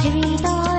知道。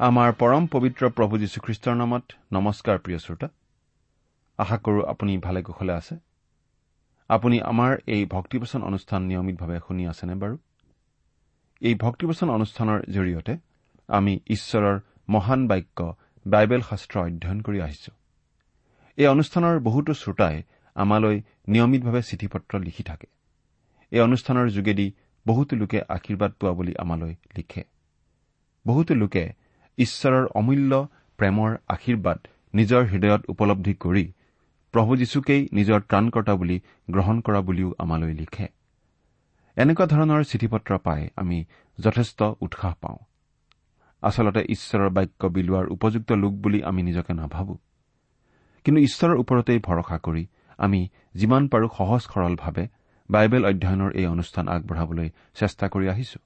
আমাৰ পৰম পবিত্ৰ প্ৰভু যীশুখ্ৰীষ্টৰ নামত নমস্কাৰ প্ৰিয় শ্ৰোতা। আশা কৰোঁ আপুনি ভালে কুশলে আছে। আপুনি আমাৰ এই ভক্তিবচন অনুষ্ঠান নিয়মিতভাৱে শুনি আছেনে বাৰু? এই ভক্তিবচন অনুষ্ঠানৰ জৰিয়তে আমি ঈশ্বৰৰ মহান বাক্য বাইবেল শাস্ত্ৰ অধ্যয়ন কৰি আহিছো। এই অনুষ্ঠানৰ বহুতো শ্ৰোতাই আমালৈ নিয়মিতভাৱে চিঠি পত্ৰ লিখি থাকে। এই অনুষ্ঠানৰ যোগেদি বহুতো লোকে আশীৰ্বাদ পোৱা বুলি আমালৈ লিখে। বহুতো লোকে ঈশ্বৰৰ অমূল্য প্ৰেমৰ আশীৰ্বাদ নিজৰ হৃদয়ত উপলব্ধি কৰি প্ৰভু যীশুকেই নিজৰ ত্ৰাণকৰ্তা বুলি গ্ৰহণ কৰা বুলিও আমালৈ লিখে। এনেকুৱা ধৰণৰ চিঠি পত্ৰ পাই আমি যথেষ্ট উৎসাহ পাওঁ। আচলতে ঈশ্বৰৰ বাক্য বিলোৱাৰ উপযুক্ত লোক বুলি আমি নিজকে নাভাবো। কিন্তু ঈশ্বৰৰ ওপৰতেই ভৰসা কৰি আমি যিমান পাৰো সহজ সৰলভাৱে বাইবেল অধ্যয়নৰ এই অনুষ্ঠান আগবঢ়াবলৈ চেষ্টা কৰি আহিছো।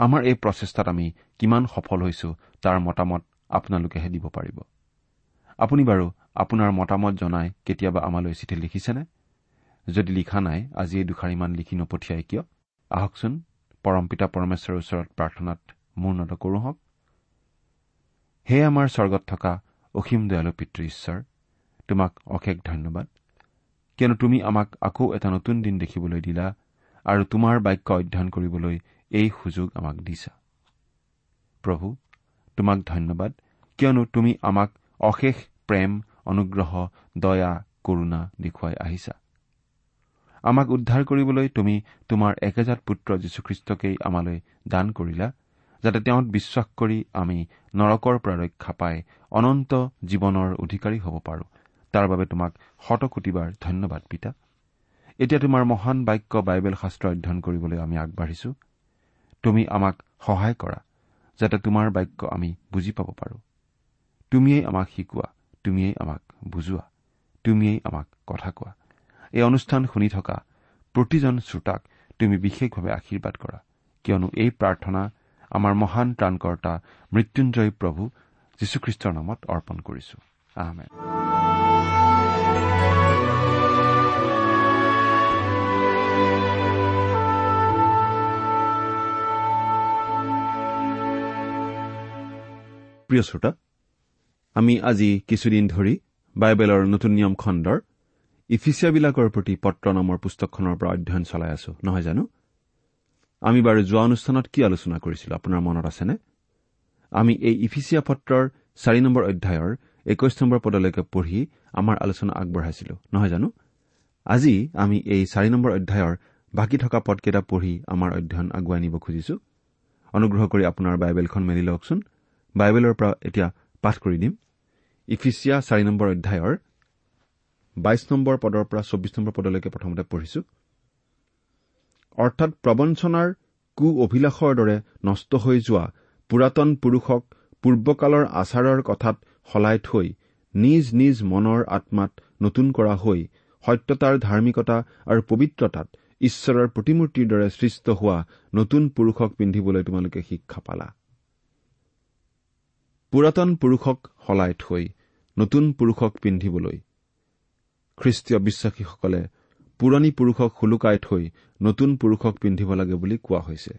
আমাৰ এই প্ৰচেষ্টাত আমি কিমান সফল হৈছো তাৰ মতামত আপোনালোকেহে দিব পাৰিব। আপুনি বাৰু আপোনাৰ মতামত জনাই কেতিয়াবা আমালৈ চিঠি লিখিছেনে? যদি লিখা নাই আজি এই দুষাৰিমান লিখি নপঠিয়াই কিয়? আহকচোন পৰমপিতা পৰমেশ্বৰৰ ওচৰত প্ৰাৰ্থনাত মূৰ নত কৰোঁ হওক। হে আমাৰ স্বৰ্গত থকা অসীম দয়ালু পিতৃ ঈশ্বৰ তোমাক অশেষ ধন্যবাদ। কিয়নো তুমি আমাক আকৌ এটা নতুন দিন দেখিবলৈ দিলা আৰু তোমাৰ বাক্য অধ্যয়ন কৰিবলৈ এই সুযোগ আমাক দিছা। প্ৰভু তোমাক ধন্যবাদ। কিয়নো তুমি আমাক অশেষ প্ৰেম অনুগ্ৰহ দয়া কৰুণা দেখুৱাই আহিছা। আমাক উদ্ধাৰ কৰিবলৈ তুমি তোমাৰ একেজাত পুত্ৰ যীশুখ্ৰীষ্টকেই আমালৈ দান কৰিলা যাতে তেওঁত বিশ্বাস কৰি আমি নৰকৰ পৰা ৰক্ষা পাই অনন্ত জীৱনৰ অধিকাৰী হ'ব পাৰো। তাৰ বাবে তোমাক শতকোটিবাৰ ধন্যবাদ পিতা। এতিয়া তোমাৰ মহান বাক্য বাইবেল শাস্ত্ৰ অধ্যয়ন কৰিবলৈ আমি আগবাঢ়িছো। তুমি আমাক সহায় কৰা যাতে তোমাৰ বাক্য আমি বুজি পাব পাৰো। তুমিয়েই আমাক শিকোৱা তুমিয়েই আমাক বুজোৱা তুমিয়েই আমাক কথা কোৱা। এই অনুষ্ঠান শুনি থকা প্ৰতিজন শ্ৰোতাক তুমি বিশেষভাৱে আশীৰ্বাদ কৰা কিয়নো এই প্ৰাৰ্থনা আমাৰ মহান ত্ৰাণকৰ্তা মৃত্যুঞ্জয়ী প্ৰভু যীশুখ্ৰীষ্টৰ নামত অৰ্পণ কৰিছো। প্ৰিয় শ্ৰোতা আমি আজি কিছুদিন ধৰি বাইবেলৰ নতুন নিয়ম খণ্ডৰ ইফিচিয়াবিলাকৰ প্ৰতি পত্ৰ নামৰ পুস্তকখনৰ পৰা অধ্যয়ন চলাই আছো নহয় জানো? আমি বাৰু যোৱা অনুষ্ঠানত কি আলোচনা কৰিছিলো আপোনাৰ মনত আছেনে? আমি এই ইফিচিয়া পত্ৰৰ চাৰি নম্বৰ অধ্যায়ৰ একৈশ নম্বৰ পদলৈকে পঢ়ি আমাৰ আলোচনা আগবঢ়াইছিলো নহয় জানো? আজি আমি এই চাৰি নম্বৰ অধ্যায়ৰ বাকী থকা পদকেইটা পঢ়ি আমাৰ অধ্যয়ন আগুৱাই নিব খুজিছো। অনুগ্ৰহ কৰি আপোনাৰ বাইবেলখন মেলি লওকচোন। বাইবেলৰ পৰা এতিয়া পাঠ কৰি দিম। ইফিচিয়া চাৰি নম্বৰ অধ্যায়ৰ বাইশ নম্বৰ পদৰ পৰা চৌবিশ নম্বৰ পদলৈকে প্ৰথমতে পঢ়িছো। অৰ্থাৎ প্ৰবঞ্চনাৰ কু অভিলাষৰ দৰে নষ্ট হৈ যোৱা পুৰাতন পুৰুষক পূৰ্বকালৰ আচাৰৰ কথাত সলাই থৈ নিজ নিজ মনৰ আত্মাত নতুন কৰা হৈ সত্যতাৰ ধাৰ্মিকতা আৰু পবিত্ৰতাত ঈশ্বৰৰ প্ৰতিমূৰ্তিৰ দৰে সৃষ্ট হোৱা নতুন পুৰুষক পিন্ধিবলৈ তোমালোকে শিক্ষা পালা। পুৰাতন পুৰুষক সলাই থৈ নতুন পুৰুষক পিন্ধিবলৈ। খ্ৰীষ্টীয় বিশ্বাসীসকলে পুৰণি পুৰুষক শুলুকাই থৈ নতুন পুৰুষক পিন্ধিব লাগে বুলি কোৱা হৈছে।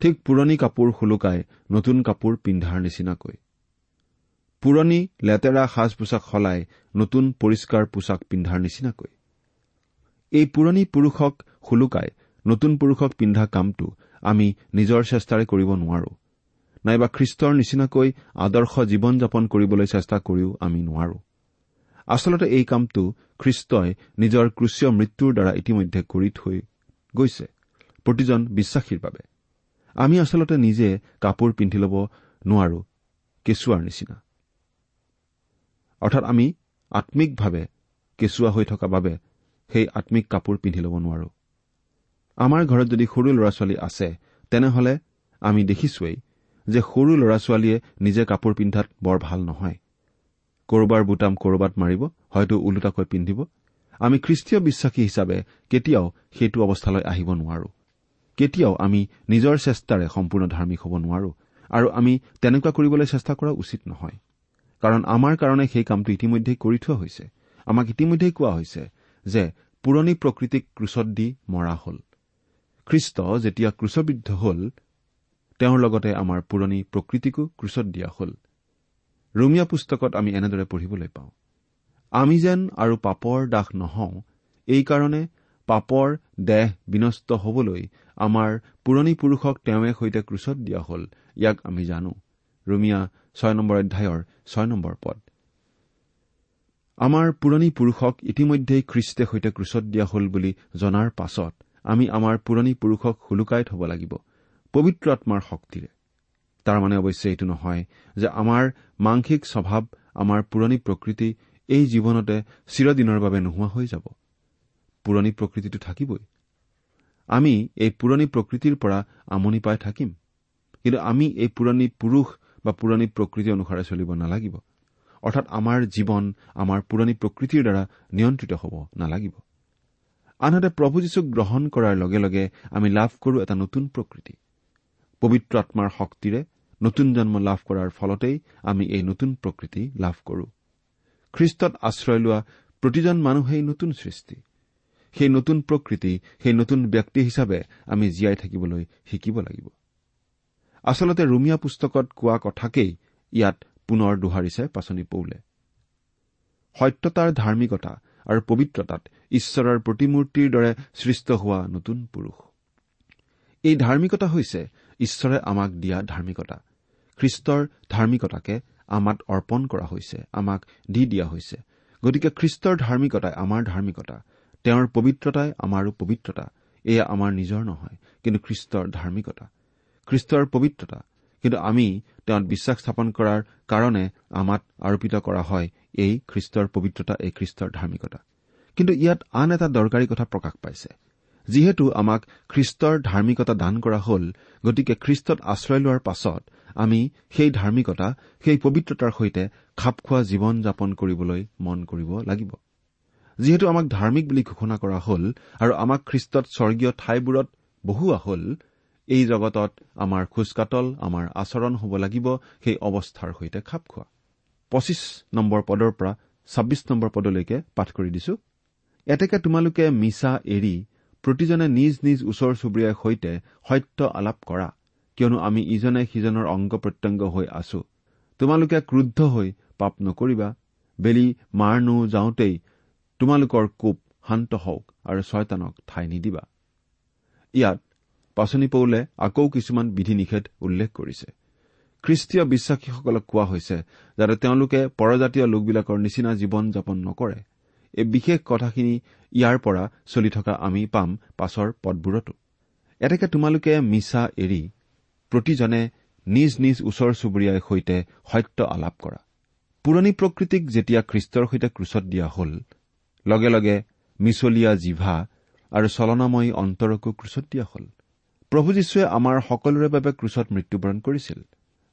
ঠিক পুৰণি কাপোৰ শুলুকাই নতুন কাপোৰ পিন্ধাৰ নিচিনাকৈ। পুৰণি লেতেৰা সাজ পোছাক সলাই নতুন পৰিষ্কাৰ পোছাক পিন্ধাৰ নিচিনাকৈ। এই পুৰণি পুৰুষক শুলুকাই নতুন পুৰুষক পিন্ধা কামটো আমি নিজৰ চেষ্টাৰে কৰিব নোৱাৰো। নাইবা খ্ৰীষ্টৰ নিচিনাকৈ আদৰ্শ জীৱন যাপন কৰিবলৈ চেষ্টা কৰিও আমি নোৱাৰো। আচলতে এই কামটো খ্ৰীষ্টই নিজৰ ক্ৰুচীয় মৃত্যুৰ দ্বাৰা ইতিমধ্যে কৰি থৈ গৈছে প্ৰতিজন বিশ্বাসীৰ বাবে। আমি আচলতে নিজে কাপোৰ পিন্ধি ল'ব নোৱাৰো কেঁচুৱাৰ নিচিনা। অৰ্থাৎ আমি আম্মিকভাৱে কেঁচুৱা হৈ থকা বাবে সেই আম্মিক কাপোৰ পিন্ধি ল'ব নোৱাৰো। আমাৰ ঘৰত যদি সৰু ল'ৰা ছোৱালী আছে তেনেহলে আমি দেখিছোৱেই যে সৰু ল'ৰা ছোৱালীয়ে নিজে কাপোৰ পিন্ধাত বৰ ভাল নহয়। কৰবাৰ বুটাম কৰবাত মাৰিব হয়তো ওলোটাকৈ পিন্ধিব। আমি খ্ৰীষ্টীয় বিশ্বাসী হিচাপে কেতিয়াও সেইটো অৱস্থালৈ আহিব নোৱাৰো। কেতিয়াও আমি নিজৰ চেষ্টাৰে সম্পূৰ্ণ ধাৰ্মিক হ'ব নোৱাৰো আৰু আমি তেনেকুৱা কৰিবলৈ চেষ্টা কৰা উচিত নহয়। কাৰণ আমাৰ কাৰণে সেই কামটো ইতিমধ্যেই কৰি থোৱা হৈছে। আমাক ইতিমধ্যেই কোৱা হৈছে যে পুৰণি প্ৰকৃতিক ক্ৰুচত দি মৰা হল। খ্ৰীষ্ট যেতিয়া ক্ৰুচবিদ্ধ হল তেওঁৰ লগতে আমাৰ পুৰণি প্ৰকৃতিকো ক্ৰুচত দিয়া হল। ৰুমিয়া পুস্তকত আমি এনেদৰে পঢ়িবলৈ পাওঁ আমি যেন আৰু পাপৰ দাস নহওঁ এইকাৰণে পাপৰ দেহ বিনষ্ট হবলৈ আমাৰ পুৰণি পুৰুষক তেওঁৱে সৈতে ক্ৰুচত দিয়া হল ইয়াক আমি জানো। ৰুমিয়া ছয় নম্বৰ অধ্যায়ৰ ছয় নম্বৰ পদ। আমাৰ পুৰণি পুৰুষক ইতিমধ্যেই খ্ৰীষ্টে সৈতে ক্ৰুচত দিয়া হল বুলি জনাৰ পাছত আমি আমাৰ পুৰণি পুৰুষক হুলুকাই থব লাগিব। পবিত্ৰ আত্মাৰ শক্তিৰে। তাৰমানে অৱশ্যে এইটো নহয় যে আমাৰ মাংসিক স্বভাৱ আমাৰ পুৰণি প্ৰকৃতি এই জীৱনতে চিৰদিনৰ বাবে নোহোৱা হৈ যাব। পুৰণি প্ৰকৃতিটো থাকিবই। আমি এই পুৰণি প্ৰকৃতিৰ পৰা আমনি পাই থাকিম। কিন্তু আমি এই পুৰণি পুৰুষ বা পুৰণি প্ৰকৃতি অনুসাৰে চলিব নালাগিব। অৰ্থাৎ আমাৰ জীৱন আমাৰ পুৰণি প্ৰকৃতিৰ দ্বাৰা নিয়ন্ত্ৰিত হ'ব নালাগিব। আনহাতে প্ৰভু যীশুক গ্ৰহণ কৰাৰ লগে লগে আমি লাভ কৰো এটা নতুন প্ৰকৃতি। পবিত্ৰ আত্মাৰ শক্তিৰে নতুন জন্ম লাভ কৰাৰ ফলতেই আমি এই নতুন প্ৰকৃতি লাভ কৰো। খ্ৰীষ্টত আশ্ৰয় লোৱা প্ৰতিজন মানুহেই নতুন সৃষ্টি। সেই নতুন প্ৰকৃতি সেই নতুন ব্যক্তি হিচাপে আমি জীয়াই থাকিবলৈ শিকিব লাগিব। আচলতে ৰুমিয়া পুস্তকত কোৱা কথাকেই ইয়াত পুনৰ দোহাৰিছে পাচনি পৌলে। সত্যতাৰ ধাৰ্মিকতা আৰু পবিত্ৰতাত ঈশ্বৰৰ প্ৰতিমূৰ্তিৰ দৰে সৃষ্ট হোৱা নতুন পুৰুষ। এই ধাৰ্মিকতা হৈছে ঈশ্বৰে আমাক দিয়া ধাৰ্মিকতা। খ্ৰীষ্টৰ ধাৰ্মিকতাকে আমাক অৰ্পণ কৰা হৈছে আমাক দি দিয়া হৈছে। গতিকে খ্ৰীষ্টৰ ধাৰ্মিকতাই আমাৰ ধাৰ্মিকতা তেওঁৰ পবিত্ৰতাই আমাৰো পবিত্ৰতা এয়া আমাৰ নিজৰ নহয় কিন্তু খ্ৰীষ্টৰ ধাৰ্মিকতা। খ্ৰীষ্টৰ পবিত্ৰতা কিন্তু আমি তেওঁত বিশ্বাস স্থাপন কৰাৰ কাৰণে আমাক আৰোপিত কৰা হয় এই খ্ৰীষ্টৰ পবিত্ৰতা এই খ্ৰীষ্টৰ ধাৰ্মিকতা। কিন্তু ইয়াত আন এটা দৰকাৰী কথা প্ৰকাশ পাইছে। যিহেতু আমাক খ্ৰীষ্টৰ ধাৰ্মিকতা দান কৰা হল গতিকে খ্ৰীষ্টত আশ্ৰয় লোৱাৰ পাছত আমি সেই ধাৰ্মিকতা সেই পবিত্ৰতাৰ সৈতে খাপ খোৱা জীৱন যাপন কৰিবলৈ মন কৰিব লাগিব। যিহেতু আমাক ধাৰ্মিক বুলি ঘোষণা কৰা হল আৰু আমাক খ্ৰীষ্টত স্বৰ্গীয় ঠাইবোৰত বহোৱা হল এই জগতত আমাৰ খোজকাতল আমাৰ আচৰণ হ'ব লাগিব সেই অৱস্থাৰ সৈতে খাপ খোৱা। পঁচিছ নম্বৰ পদৰ পৰা ছাব্বিছ নম্বৰ পদলৈকে পাঠ কৰি দিছো। এতেকে তোমালোকে মিছা এৰি প্ৰতিজনে নিজ নিজ ওচৰ চুবুৰীয়াৰ সৈতে সত্য আলাপ কৰা কিয়নো আমি ইজনে সিজনৰ অংগ প্ৰত্যংগ হৈ আছো। তোমালোকে ক্ৰুদ্ধ হৈ পাপ নকৰিবা। বেলি মাৰ নো যাওঁতেই তোমালোকৰ কোপ শান্ত হওক আৰু ছয়তানক ঠাই নিদিবা। ইয়াত পাচনি পৌলে আকৌ কিছুমান বিধি নিষেধ উল্লেখ কৰিছে। খ্ৰীষ্টীয় বিশ্বাসীসকলক কোৱা হৈছে যাতে তেওঁলোকে পৰজাতীয় লোকবিলাকৰ নিচিনা জীৱন যাপন নকৰে। এই বিশেষ কথাখিনি ইয়াৰ পৰা চলি থকা আমি পাম পাছৰ পদবোৰতো এতেকে তোমালোকে মিছা এৰি প্ৰতিজনে নিজ নিজ ওচৰ চুবুৰীয়াৰ সৈতে সত্য আলাপ কৰা। পুৰণি প্ৰকৃতিক যেতিয়া খ্ৰীষ্টৰ সৈতে ক্ৰুচত দিয়া হল লগে লগে মিছলীয়া জিভা আৰু চলনাময়ী অন্তৰকো ক্ৰুচত দিয়া হল। প্ৰভু যীশুৱে আমাৰ সকলোৰে বাবে ক্ৰুচত মৃত্যুবৰণ কৰিছিল।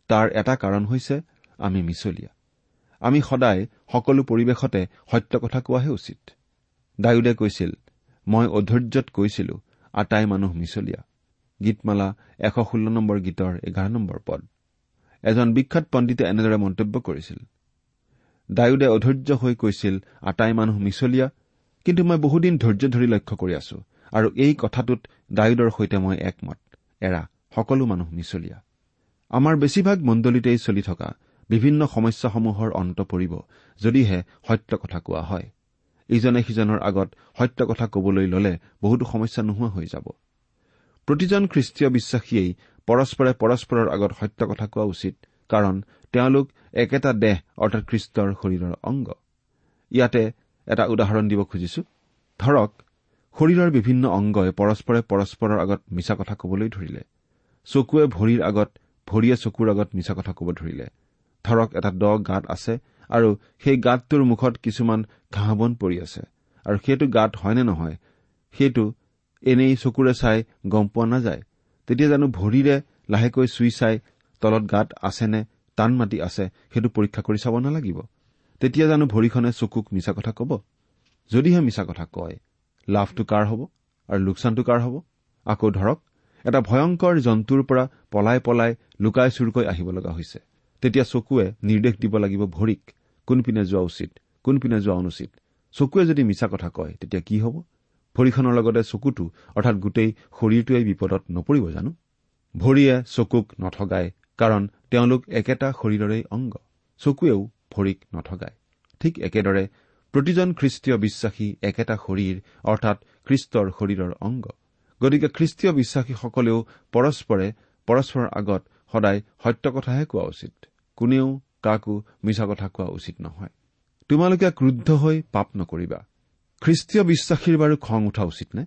তাৰ এটা কাৰণ হৈছে আমি মিছলীয়া। আমি সদায় সকলো পৰিৱেশতে সত্য কথা কোৱাহে উচিত। ডায়ুদে কৈছিল মই অধৈৰ্যত কৈছিলো আটাই মানুহ মিছলীয়া। গীতমালা এশ ষোল্ল নম্বৰ গীতৰ এঘাৰ নম্বৰ পদ। এজন বিখ্যাত পণ্ডিতে এনেদৰে মন্তব্য কৰিছিল ডায়ুদে অধৈৰ্য হৈ কৈছিল আটাই মানুহ মিছলীয়া কিন্তু মই বহুদিন ধৈৰ্য ধৰি লক্ষ্য কৰি আছো আৰু এই কথাটোত ডায়ুদৰ সৈতে মই একমত। এৰা সকলো মানুহ মিছলীয়া। আমাৰ বেছিভাগ মণ্ডলীতেই চলি থকা বিভিন্ন সমস্যাসমূহৰ অন্ত পৰিব যদিহে সত্য কথা কোৱা হয়। ইজনে সিজনৰ আগত সত্য কথা কবলৈ ললে বহুতো সমস্যা নোহোৱা হৈ যাব। প্ৰতিজন খ্ৰীষ্টীয় বিশ্বাসীয়েই পৰস্পৰে পৰস্পৰৰ আগত সত্য কথা কোৱা উচিত কাৰণ তেওঁলোক একেটা দেহ অৰ্থাৎ খ্ৰীষ্টৰ শৰীৰৰ অংগ। ইয়াতে এটা উদাহৰণ দিব খুজিছো। ধৰক শৰীৰৰ বিভিন্ন অংগই পৰস্পৰে পৰস্পৰৰ আগত মিছা কথা কবলৈ ধৰিলে। চকুৱে ভৰিৰ আগত ভৰিয়ে চকুৰ আগত মিছা কথা কব ধৰিলে। ধৰক এটা দ গাঁত আছে আৰু সেই গাঁতটোৰ মুখত কিছুমান ঘাঁহ বন পৰি আছে। আৰু সেইটো গাঁত হয়নে নহয় সেইটো এনেই চকুৰে চাই গম পোৱা নাযায়। তেতিয়া জানো ভৰিৰে লাহেকৈ চুই চাই তলত গাত আছেনে টান মাটি আছে সেইটো পৰীক্ষা কৰি চাব নালাগিব। তেতিয়া জানো ভৰিখনে চকুক মিছা কথা কব। যদিহে মিছা কথা কয় লাভটো কাৰ হ'ব আৰু লোকচানটো কাৰ হ'ব? আকৌ ধৰক এটা ভয়ংকৰ জন্তুৰ পৰা পলাই পলাই লুকাই চুৰকৈ আহিব লগা হৈছে। তেতিয়া চকুৱে নিৰ্দেশ দিব লাগিব ভৰিক কোনপিনে যোৱা উচিত কোনপিনে যোৱা অনুচিত। চকুৱে যদি মিছা কথা কয় তেতিয়া কি হ'ব? ভৰিখনৰ লগতে চকুটো অৰ্থাৎ গোটেই শৰীৰটোৱে বিপদত নপৰিব জানো? ভৰিয়ে চকুক নঠগায় কাৰণ তেওঁলোক একেটা শৰীৰৰেই অংগ। চকুৱেও ভৰিক নঠগায়। ঠিক একেদৰে প্ৰতিজন খ্ৰীষ্টীয় বিশ্বাসী একেটা শৰীৰ অৰ্থাৎ খ্ৰীষ্টৰ শৰীৰৰ অংগ। গতিকে খ্ৰীষ্টীয় বিশ্বাসীসকলেও পৰস্পৰে পৰস্পৰৰ আগত সদায় সত্য কথাহে কোৱা উচিত। কোনেও কাকো মিছা কথা কোৱা উচিত নহয়। তোমালোকে ক্ৰুদ্ধ হৈ পাপ নকৰিবা। খ্ৰীষ্টীয় বিশ্বাসীৰ বাৰু খং উঠা উচিত নে?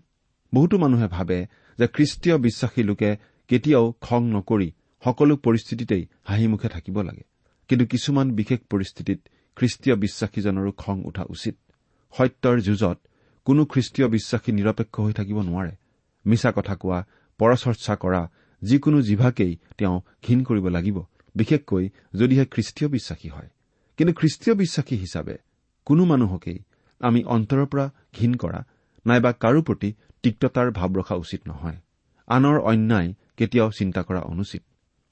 বহুতো মানুহে ভাবে যে খ্ৰীষ্টীয় বিশ্বাসী লোকে কেতিয়াও খং নকৰি সকলো পৰিস্থিতিতেই হাঁহিমুখে থাকিব লাগে। কিন্তু কিছুমান বিশেষ পৰিস্থিতিত খ্ৰীষ্টীয় বিশ্বাসীজনৰো খং উঠা উচিত। সত্যৰ যুঁজত কোনো খ্ৰীষ্টীয় বিশ্বাসী নিৰপেক্ষ হৈ থাকিব নোৱাৰে। মিছা কথা কোৱা পৰচৰ্চা কৰা যিকোনো জিভাকেই তেওঁ ঘীন কৰিব লাগিব বিশেষকৈ যদিহে খ্ৰীষ্টীয় বিশ্বাসী হয়। কিন্তু খ্ৰীষ্টীয় বিশ্বাসী হিচাপে কোনো মানুহকেই আমি অন্তৰৰ পৰা ঘীন কৰা নাইবা কাৰো প্ৰতি তিক্ততাৰ ভাৱ ৰখা উচিত নহয়। আনৰ অন্যায় কেতিয়াও চিন্তা কৰা অনুচিত।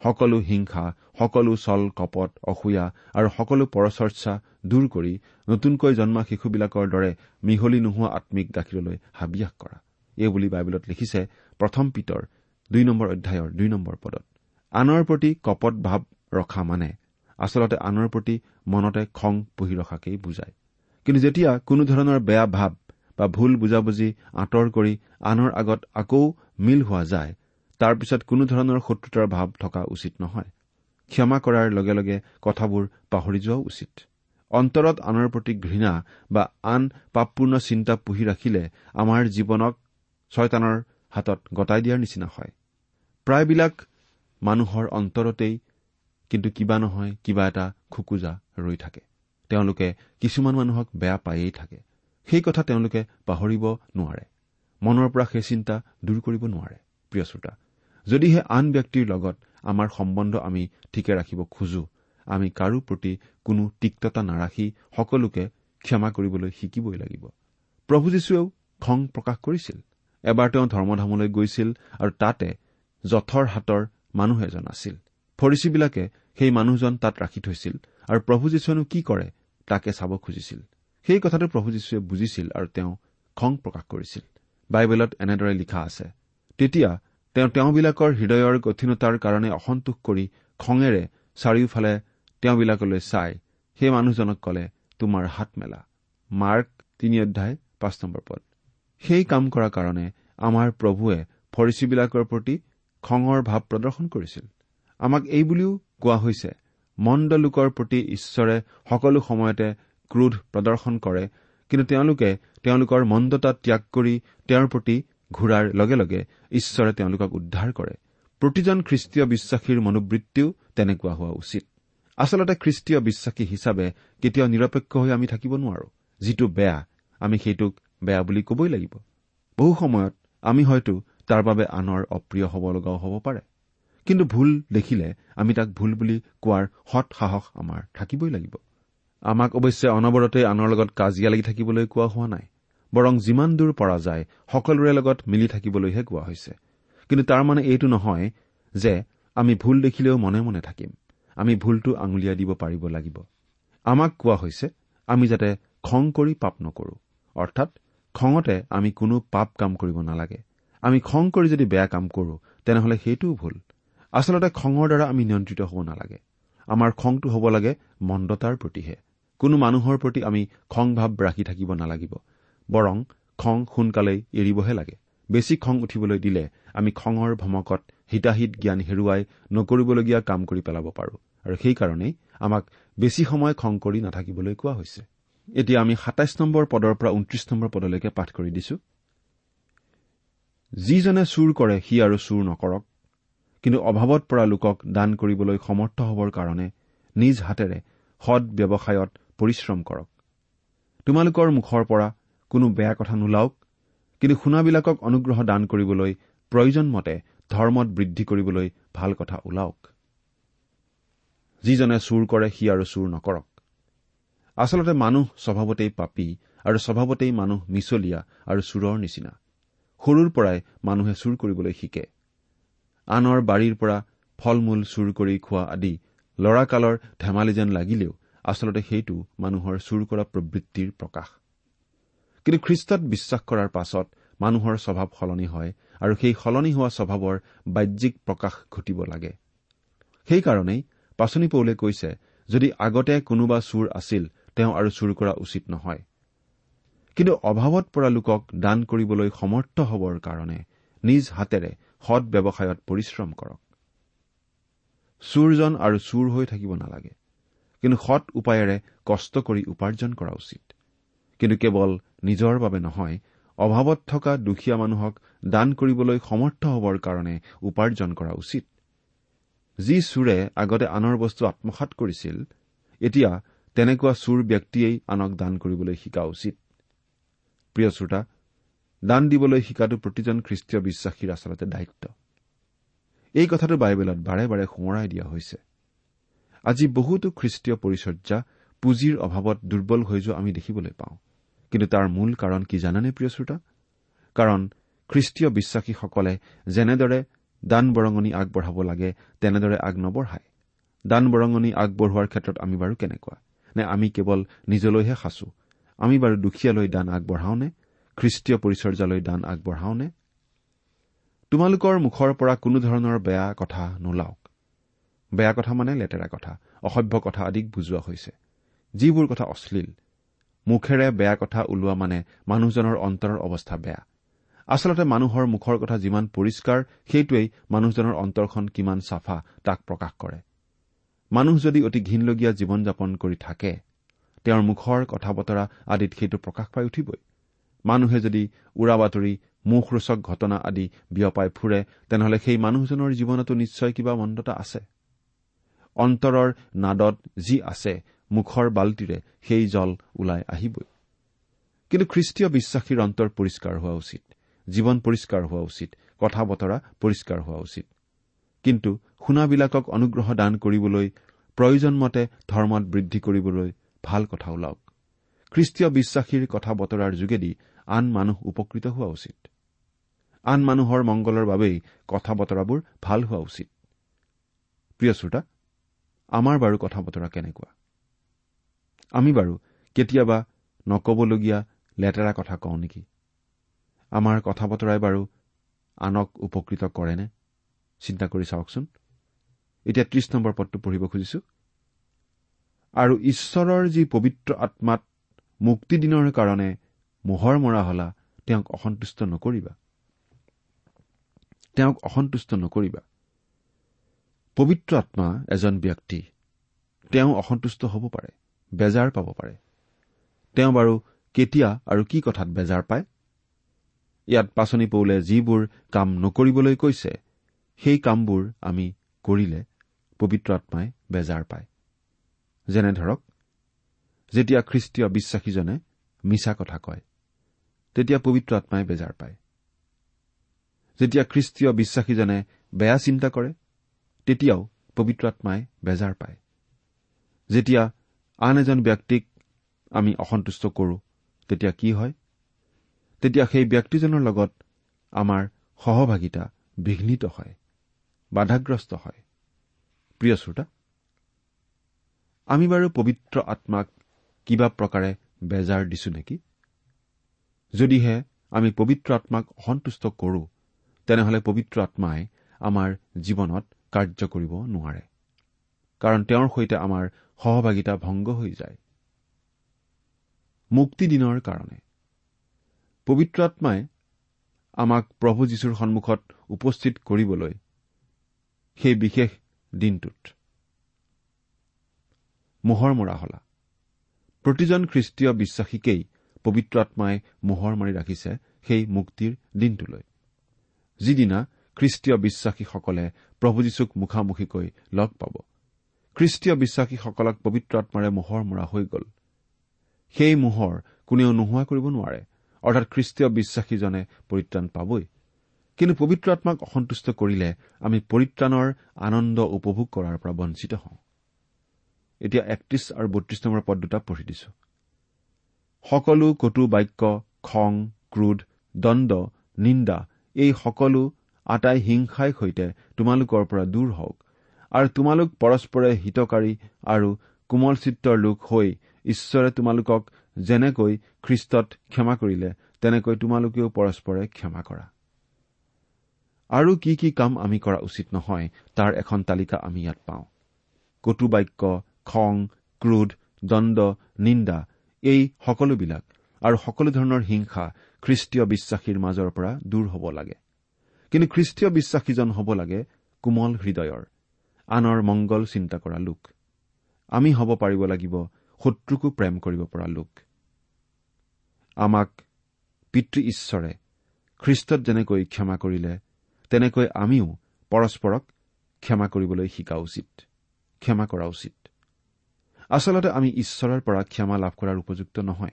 সকলো হিংসা সকলো চল কপট অসূয়া আৰু সকলো পৰচৰ্চা দূৰ কৰি নতুনকৈ জন্মা শিশুবিলাকৰ দৰে মিহলি নোহোৱা আম্মিক গাখীৰলৈ হাবিয়াস কৰা। এইবুলি বাইবেলত লিখিছে প্ৰথম পিতৰ দুই নম্বৰ অধ্যায়ৰ দুই নম্বৰ পদত। আনৰ প্ৰতি কপট ভাৱ ৰখা মানে আচলতে আনৰ প্ৰতি মনতে খং পুহি ৰখাকেই বুজায়। কিন্তু যেতিয়া কোনো ধৰণৰ বেয়া ভাৱ বা ভুল বুজাবুজি আঁতৰ কৰি আনৰ আগত আকৌ মিল হোৱা যায় তাৰ পিছত কোনো ধৰণৰ শত্ৰুতাৰ ভাৱ থকা উচিত নহয়। ক্ষমা কৰাৰ লগে লগে কথাবোৰ পাহৰি যোৱাও উচিত। অন্তৰত আনৰ প্ৰতি ঘৃণা বা আন পাপপূৰ্ণ চিন্তা পুহি ৰাখিলে আমাৰ জীৱনক ছয়তানৰ হাতত গতাই দিয়াৰ নিচিনা হয়। প্ৰায়বিলাক মানুহৰ অন্তৰতেই কিন্তু কিবা নহয় কিবা এটা খোকোজা ৰৈ থাকে। তেওঁলোকে কিছুমান মানুহক বেয়া পায়েই থাকে। সেই কথা তেওঁলোকে পাহৰিব নোৱাৰে। মনৰ পৰা সেই চিন্তা দূৰ কৰিব নোৱাৰে প্ৰিয় শ্ৰোতা। যদিহে আন ব্যক্তিৰ লগত আমাৰ সম্বন্ধ আমি ঠিকে ৰাখিব খোজো আমি কাৰো প্ৰতি কোনো তিক্ততা নাৰাখি সকলোকে ক্ষমা কৰিবলৈ শিকিবই লাগিব। প্ৰভু যীশুৱেও খং প্ৰকাশ কৰিছিল। এবাৰ তেওঁ ধৰ্মধামলৈ গৈছিল আৰু তাতে জথৰ হাতৰ মানুহ এজন আছিল। ফৰিচীবিলাকে সেই মানুহজন তাত ৰাখি থৈছিল আৰু প্ৰভু যীশুৱেনো কি কৰে তাকে চাব খুজিছিল। সেই কথাটো প্ৰভু যীশুৱে বুজিছিল আৰু তেওঁ খং প্ৰকাশ কৰিছিল। বাইবেলত এনেদৰে লিখা আছে তেতিয়া তেওঁ তেওঁবিলাকৰ হৃদয়ৰ কঠিনতাৰ কাৰণে অসন্তোষ কৰি খঙেৰে চাৰিওফালে তেওঁবিলাকলৈ চাই সেই মানুহজনক কলে তোমাৰ হাত মেলা। মাৰ্ক তিনি অধ্যায় পাঁচ নম্বৰ পদ। সেই কাম কৰাৰ কাৰণে আমাৰ প্ৰভুৱে ফৰিচীবিলাকৰ প্ৰতি খঙৰ ভাৱ প্ৰদৰ্শন কৰিছিল। আমাক এই বুলিও কোৱা হৈছে মন্দ লোকৰ প্ৰতি ঈশ্বৰে সকলো সময়তে ক্ৰোধ প্ৰদৰ্শন কৰে কিন্তু তেওঁলোকে তেওঁলোকৰ মন্দতা ত্যাগ কৰি তেওঁৰ প্ৰতি ঘূৰাৰ লগে লগে ঈশ্বৰে তেওঁলোকক উদ্ধাৰ কৰে। প্ৰতিজন খ্ৰীষ্টীয় বিশ্বাসীৰ মনোবৃত্তিও তেনেকুৱা হোৱা উচিত। আচলতে খ্ৰীষ্টীয় বিশ্বাসী হিচাপে কেতিয়াও নিৰপেক্ষ হৈ আমি থাকিব নোৱাৰো। যিটো বেয়া আমি সেইটোক বেয়া বুলি কবই লাগিব। বহু সময়ত আমি হয়তো তাৰ বাবে আনৰ অপ্ৰিয় হ'ব লগাও হ'ব পাৰে। কিন্তু ভুল দেখিলে আমি তাক ভুল বুলি কোৱাৰ সৎ সাহস আমাৰ থাকিবই লাগিব। আমাক অৱশ্যে অনবৰতে আনৰ লগত কাজিয়া লাগি থাকিবলৈ কোৱা হোৱা নাই। বৰং যিমান দূৰ পৰা যায় সকলোৰে লগত মিলি থাকিবলৈহে কোৱা হৈছে। কিন্তু তাৰ মানে এইটো নহয় যে আমি ভুল দেখিলেও মনে মনে থাকিম। আমি ভুলটো আঙুলিয়াই দিব পাৰিব লাগিব। আমাক কোৱা হৈছে আমি যাতে খং কৰি পাপ নকৰো। অৰ্থাৎ খঙতে আমি কোনো পাপ কাম কৰিব নালাগে। আমি খং কৰি যদি বেয়া কাম কৰো তেনেহলে সেইটোও ভুল। আচলতে খঙৰ দ্বাৰা আমি নিয়ন্ত্ৰিত হ'ব নালাগে। আমাৰ খংটো হ'ব লাগে মন্দতাৰ প্ৰতিহে। কোনো মানুহৰ প্ৰতি আমি খং ভাৱ ৰাখি থাকিব নালাগিব। বৰং খং সোনকালেই এৰিবহে লাগে। বেছি খং উঠিবলৈ দিলে আমি খঙৰ ভমকত হিতাহিত জ্ঞান হেৰুৱাই নকৰিবলগীয়া কাম কৰি পেলাব পাৰো। আৰু সেইকাৰণেই আমাক বেছি সময় খং কৰি নাথাকিবলৈ কোৱা হৈছে। এতিয়া আমি সাতাইছ নম্বৰ পদৰ পৰা ঊনত্ৰিশ নম্বৰ পদলৈকে পাঠ কৰি দিছো। যিজনে চুৰ কৰে সি আৰু চুৰ নকৰক। কিন্তু অভাৱত পৰা লোকক দান কৰিবলৈ সমৰ্থ হবৰ কাৰণে নিজ হাতেৰে সৎ ব্যৱসায়ত পৰিশ্ৰম কৰক। তোমালোকৰ মুখৰ পৰা কোনো বেয়া কথা নোলাওক কিন্তু শুনাবিলাকক অনুগ্ৰহ দান কৰিবলৈ প্ৰয়োজন মতে ধৰ্মত বৃদ্ধি কৰিবলৈ ভাল কথা ওলাওক। যিজনে চুৰ কৰে সি আৰু চুৰ নকৰক। আচলতে মানুহ স্বভাৱতেই পাপী আৰু স্বভাৱতেই মানুহ মিছলীয়া আৰু চোৰৰ নিচিনা। সৰুৰ পৰাই মানুহে চুৰ কৰিবলৈ শিকে। আনৰ বাৰীৰ পৰা ফল মূল চুৰ কৰি খোৱা আদি লৰাকালৰ ধেমালি যেন লাগিলেও আচলতে সেইটো মানুহৰ চুৰ কৰা প্ৰবৃত্তিৰ প্ৰকাশ। কিন্তু খ্ৰীষ্টত বিশ্বাস কৰাৰ পাছত মানুহৰ স্বভাৱ সলনি হয় আৰু সেই সলনি হোৱা স্বভাৱৰ বাহ্যিক প্ৰকাশ ঘটিব লাগে। সেইকাৰণেই পাচনি পৌলে কৈছে যদি আগতে কোনোবা চুৰ আছিল তেওঁ আৰু চুৰ কৰা উচিত নহয়। কিন্তু অভাৱত পৰা লোকক দান কৰিবলৈ সমৰ্থ হবৰ কাৰণে নিজ হাতেৰে সৎ ব্যৱসায়ত পৰিশ্ৰম কৰক। চুৰজন আৰু চুৰ হৈ থাকিব নালাগে কিন্তু সৎ উপায়েৰে কষ্ট কৰি উপাৰ্জন কৰা উচিত। কিন্তু কেৱল নিজৰ বাবে নহয় অভাৱত থকা দুখীয়া মানুহক দান কৰিবলৈ সমৰ্থ হবৰ কাৰণে উপাৰ্জন কৰা উচিত। যি চোৰে আগতে আনৰ বস্তু আত্মসাত কৰিছিল এতিয়া তেনেকুৱা চোৰ ব্যক্তিয়েই আনক দান কৰিবলৈ শিকা উচিত। প্ৰিয় শ্ৰোতা দান দিবলৈ শিকাটো প্ৰতিজন খ্ৰীষ্টীয় বিশ্বাসীৰ আচলতে দায়িত্ব। এই কথাটো বাইবেলত বাৰে বাৰে সোঁৱৰাই দিয়া হৈছে। আজি বহুতো খ্ৰীষ্টীয় পৰিচৰ্যা পুঁজিৰ অভাৱত দুৰ্বল হৈ যোৱা আমি দেখিবলৈ পাওঁ। কিন্তু তাৰ মূল কাৰণ কি জানেনে প্ৰিয় শ্ৰোতা? কাৰণ খ্ৰীষ্টীয় বিশ্বাসীসকলে যেনেদৰে দান বৰঙণি আগবঢ়াব লাগে তেনেদৰে আগ নবঢ়ায়। দান বৰঙণি আগবঢ়োৱাৰ ক্ষেত্ৰত আমি বাৰু কেনেকুৱা? নে আমি কেৱল নিজলৈহে সাঁচো? আমি বাৰু দুখীয়ালৈ দান আগবঢ়াওনে? খ্ৰীষ্টীয় পৰিচৰ্যালৈ দান আগবঢ়াওনে? তোমালোকৰ মুখৰ পৰা কোনো ধৰণৰ বেয়া কথা নোলাওক। বেয়া কথা মানে লেতেৰা কথা অসভ্য কথা আদিক বুজোৱা হৈছে। যিবোৰ কথা অশ্লীল মুখেৰে বেয়া কথা ওলোৱা মানে মানুহজনৰ অন্তৰৰ অৱস্থা বেয়া। আচলতে মানুহৰ মুখৰ কথা যিমান পৰিষ্কাৰ সেইটোৱেই মানুহজনৰ অন্তৰখন কিমান চাফা তাক প্ৰকাশ কৰে। মানুহ যদি অতি ঘীনলগীয়া জীৱন যাপন কৰি থাকে তেওঁৰ মুখৰ কথা বতৰা আদিত সেইটো প্ৰকাশ পাই উঠিবই। মানুহে যদি উৰা বাতৰি মুখৰোচক ঘটনা আদি বিয়পাই ফুৰে তেনেহলে সেই মানুহজনৰ জীৱনতো নিশ্চয় কিবা মন্দতা আছে। অন্তৰৰ নাদত যি আছে মুখৰ বাল্টিৰে সেই জল ওলাই আহিবই। কিন্তু খ্ৰীষ্টীয় বিশ্বাসীৰ অন্তৰ পৰিষ্কাৰ হোৱা উচিত জীৱন পৰিষ্কাৰ হোৱা উচিত কথা বতৰা পৰিষ্কাৰ হোৱা উচিত। কিন্তু শুনাবিলাকক অনুগ্ৰহ দান কৰিবলৈ প্ৰয়োজনমতে ধৰ্মত বৃদ্ধি কৰিবলৈ ভাল কথা ওলাওক। খ্ৰীষ্টীয় বিশ্বাসীৰ কথা বতৰাৰ যোগেদি আন মানুহ উপকৃত হোৱা উচিত। আন মানুহৰ মংগলৰ বাবেই কথা বতৰাবোৰ ভাল হোৱা উচিত। প্ৰিয় শ্ৰোতা আমাৰ বাৰু কথা বতৰা কেনেকুৱা? আমি বাৰু কেতিয়াবা নকবলগীয়া লেতেৰা কথা কওঁ নেকি? আমাৰ কথা বতৰাই বাৰু আনক উপকৃত কৰেনে? চিন্তা কৰি চাওকচোন। এতিয়া ত্ৰিশ নম্বৰ পদটো পঢ়িব খুজিছো। আৰু ঈশ্বৰৰ যি পবিত্ৰ আত্মাত মুক্তিদিনৰ কাৰণে মোহৰ মৰা হলা তেওঁক অসন্তুষ্ট নকৰিবা। তেওঁক অসন্তুষ্ট নকৰিবা। পবিত্ৰ আত্মা এজন ব্যক্তি তেওঁ অসন্তুষ্ট হ'ব পাৰে বেজাৰ পাব পাৰে। তেওঁ বাৰু কেতিয়া আৰু কি কথাত বেজাৰ পায়? ইয়াত পাচনি পৌলে যিবোৰ কাম নকৰিবলৈ কৈছে সেই কামবোৰ আমি কৰিলে পবিত্ৰ আত্মাই বেজাৰ পায়। যেনে ধৰক যেতিয়া খ্ৰীষ্টীয় বিশ্বাসীজনে মিছা কথা কয় তেতিয়া পবিত্ৰ আত্মাই বেজাৰ পায়। যেতিয়া খ্ৰীষ্টীয় বিশ্বাসীজনে বেয়া চিন্তা কৰে তেতিয়াও পবিত্ৰ আত্মাই বেজাৰ পায়। যেতিয়া আন এজন ব্যক্তিক আমি অসন্তুষ্ট কৰো তেতিয়া কি হয়? তেতিয়া সেই ব্যক্তিজনৰ লগত আমাৰ সহভাগিতা বিঘ্নিত হয় বাধাগ্ৰস্ত হয়। প্ৰিয় শ্ৰোতা আমি বাৰু পবিত্ৰ আত্মাক কিবা প্ৰকাৰে বেজাৰ দিছো নেকি? যদিহে আমি পবিত্ৰ আত্মাক অসন্তুষ্ট কৰো তেনেহলে পবিত্ৰ আত্মাই আমাৰ জীৱনত কাৰ্য কৰিব নোৱাৰে কাৰণ তেওঁৰ সৈতে আমাৰ সহভাগিতা ভংগ হৈ যায়। মুক্তি দিনৰ কাৰণে পবিত্ৰ আত্মাই আমাক প্ৰভু যীশুৰ সন্মুখত উপস্থিত কৰিবলৈ সেই বিশেষ দিনটোত মোহৰ মৰা হলা। প্ৰতিজন খ্ৰীষ্টীয় বিশ্বাসীকেই পবিত্ৰ আত্মাই মোহৰ মাৰি ৰাখিছে সেই মুক্তিৰ দিনটোলৈ। যিদিনা খ্ৰীষ্টীয় বিশ্বাসীসকলে প্ৰভু যীশুক মুখামুখিকৈ লগ পাব খ্ৰীষ্টীয় বিশ্বাসীসকলক পবিত্ৰ আত্মাৰে মোহৰ মৰা হৈ গ'ল। সেই মোহৰ কোনেও নোহোৱা কৰিব নোৱাৰে অৰ্থাৎ খ্ৰীষ্টীয় বিশ্বাসীজনে পৰিত্ৰাণ পাবই। কিন্তু পবিত্ৰ আত্মাক অসন্তুষ্ট কৰিলে আমি পৰিত্ৰাণৰ আনন্দ উপভোগ কৰাৰ পৰা বঞ্চিত হওঁ। এতিয়া একত্ৰিশ আৰু বত্ৰিশ নম্বৰ পদ দুটা পঢ়ি দিছো। সকলো কটু বাক্য খং ক্ৰোধ দণ্ড নিন্দা এই সকলো আটাই হিংসাই সৈতে তোমালোকৰ পৰা দূৰ হওক আৰু তোমালোক পৰস্পৰে হিতকাৰী আৰু কোমল চিত্ৰৰ লোক হৈ ঈশ্বৰে তোমালোকক যেনেকৈ খ্ৰীষ্টত ক্ষমা কৰিলে তেনেকৈ তোমালোকেও পৰস্পৰে ক্ষমা কৰা। আৰু কি কি কাম আমি কৰা উচিত নহয় তাৰ এখন তালিকা আমি ইয়াত পাওঁ। কটু বাক্য খং ক্ৰোধ দণ্ড নিন্দা এই সকলোবিলাক আৰু সকলো ধৰণৰ হিংসা খ্ৰীষ্টীয় বিশ্বাসীৰ মাজৰ পৰা দূৰ হ'ব লাগে। কিন্তু খ্ৰীষ্টীয় বিশ্বাসীজন হ'ব লাগে কোমল হৃদয়ৰ আনৰ মংগল চিন্তা কৰা লোক। আমি হ'ব পাৰিব লাগিব শত্ৰুকো প্ৰেম কৰিব পৰা লোক। আমাক পিতৃ ঈশ্বৰে খ্ৰীষ্টত যেনেকৈ ক্ষমা কৰিলে তেনেকৈ আমিও পৰস্পৰক ক্ষমা কৰিবলৈ শিকা উচিত ক্ষমা কৰা উচিত। আচলতে আমি ঈশ্বৰৰ পৰা ক্ষমা লাভ কৰাৰ উপযুক্ত নহয়।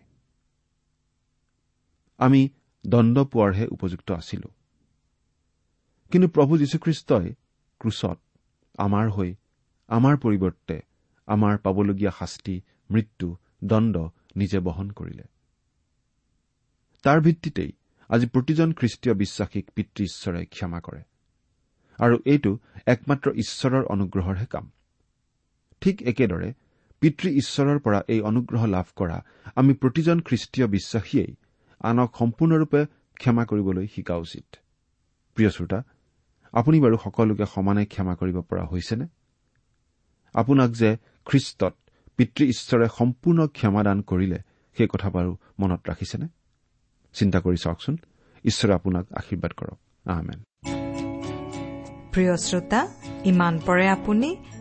আমি দণ্ড পোৱাৰহে উপযুক্ত আছিলো। কিন্তু প্ৰভু যীশুখ্ৰীষ্টই ক্ৰুচত আমাৰ হৈ আমাৰ পৰিৱৰ্তে আমাৰ পাবলগীয়া শাস্তি মৃত্যু দণ্ড নিজে বহন কৰিলে। তাৰ ভিত্তিতেই আজি প্ৰতিজন খ্ৰীষ্টীয় বিশ্বাসীক পিতৃ ঈশ্বৰে ক্ষমা কৰে। আৰু এইটো একমাত্ৰ ঈশ্বৰৰ অনুগ্ৰহৰহে কাম। ঠিক একেদৰে পিতৃ ঈশ্বৰৰ পৰা এই অনুগ্ৰহ লাভ কৰা। আমি প্ৰতিজন খ্ৰীষ্টীয় বিশ্বাসীয়েই আনক সম্পূৰ্ণৰূপে ক্ষমা কৰিবলৈ শিকা উচিত। প্ৰিয় শ্ৰোতা আপুনি বাৰু সকলোকে সমানে ক্ষমা কৰিব পৰা হৈছেনে? আপোনাক যে খ্ৰীষ্টত পিতৃ ঈশ্বৰে সম্পূৰ্ণ ক্ষমাদান কৰিলে সেই কথা বাৰু মনত ৰাখিছেনে? চিন্তা কৰি চাওকচোন। ঈশ্বৰে আপোনাক আশীৰ্বাদ কৰক। প্ৰিয় শ্ৰোতা ইমান পৰে আপুনি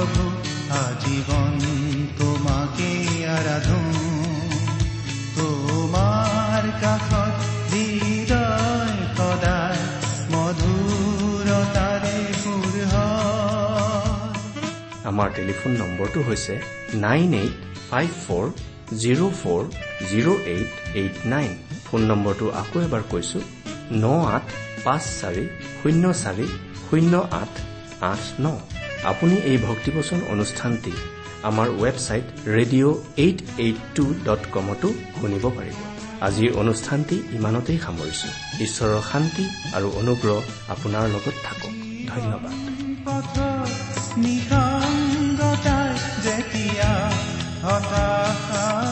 প্ৰভু আজীবন তোমাকে আৰাধন। তোমাৰ কাষত হৃদয় সদায় মধুৰতাৰে আমাৰ টেলিফোন নম্বৰটো হৈছে nine eight five four zero' four zero' eight eight nine. Phone নম্বৰটো আকৌ এবাৰ কৈছো ন আঠ পাঁচ চাৰি শূন্য চাৰি শূন্য আঠ আঠ ন। আপুনি এই ভক্তিবচন অনুষ্ঠানটি আমাৰ website radio' eight eight two dot কমতো শুনিব পাৰিব। আজিৰ অনুষ্ঠানটি ইমানতেই সামৰিছো। ঈশ্বৰৰ শান্তি আৰু অনুগ্ৰহ আপোনাৰ লগত থাকক। ধন্যবাদ। যেতিয়া হতাশানে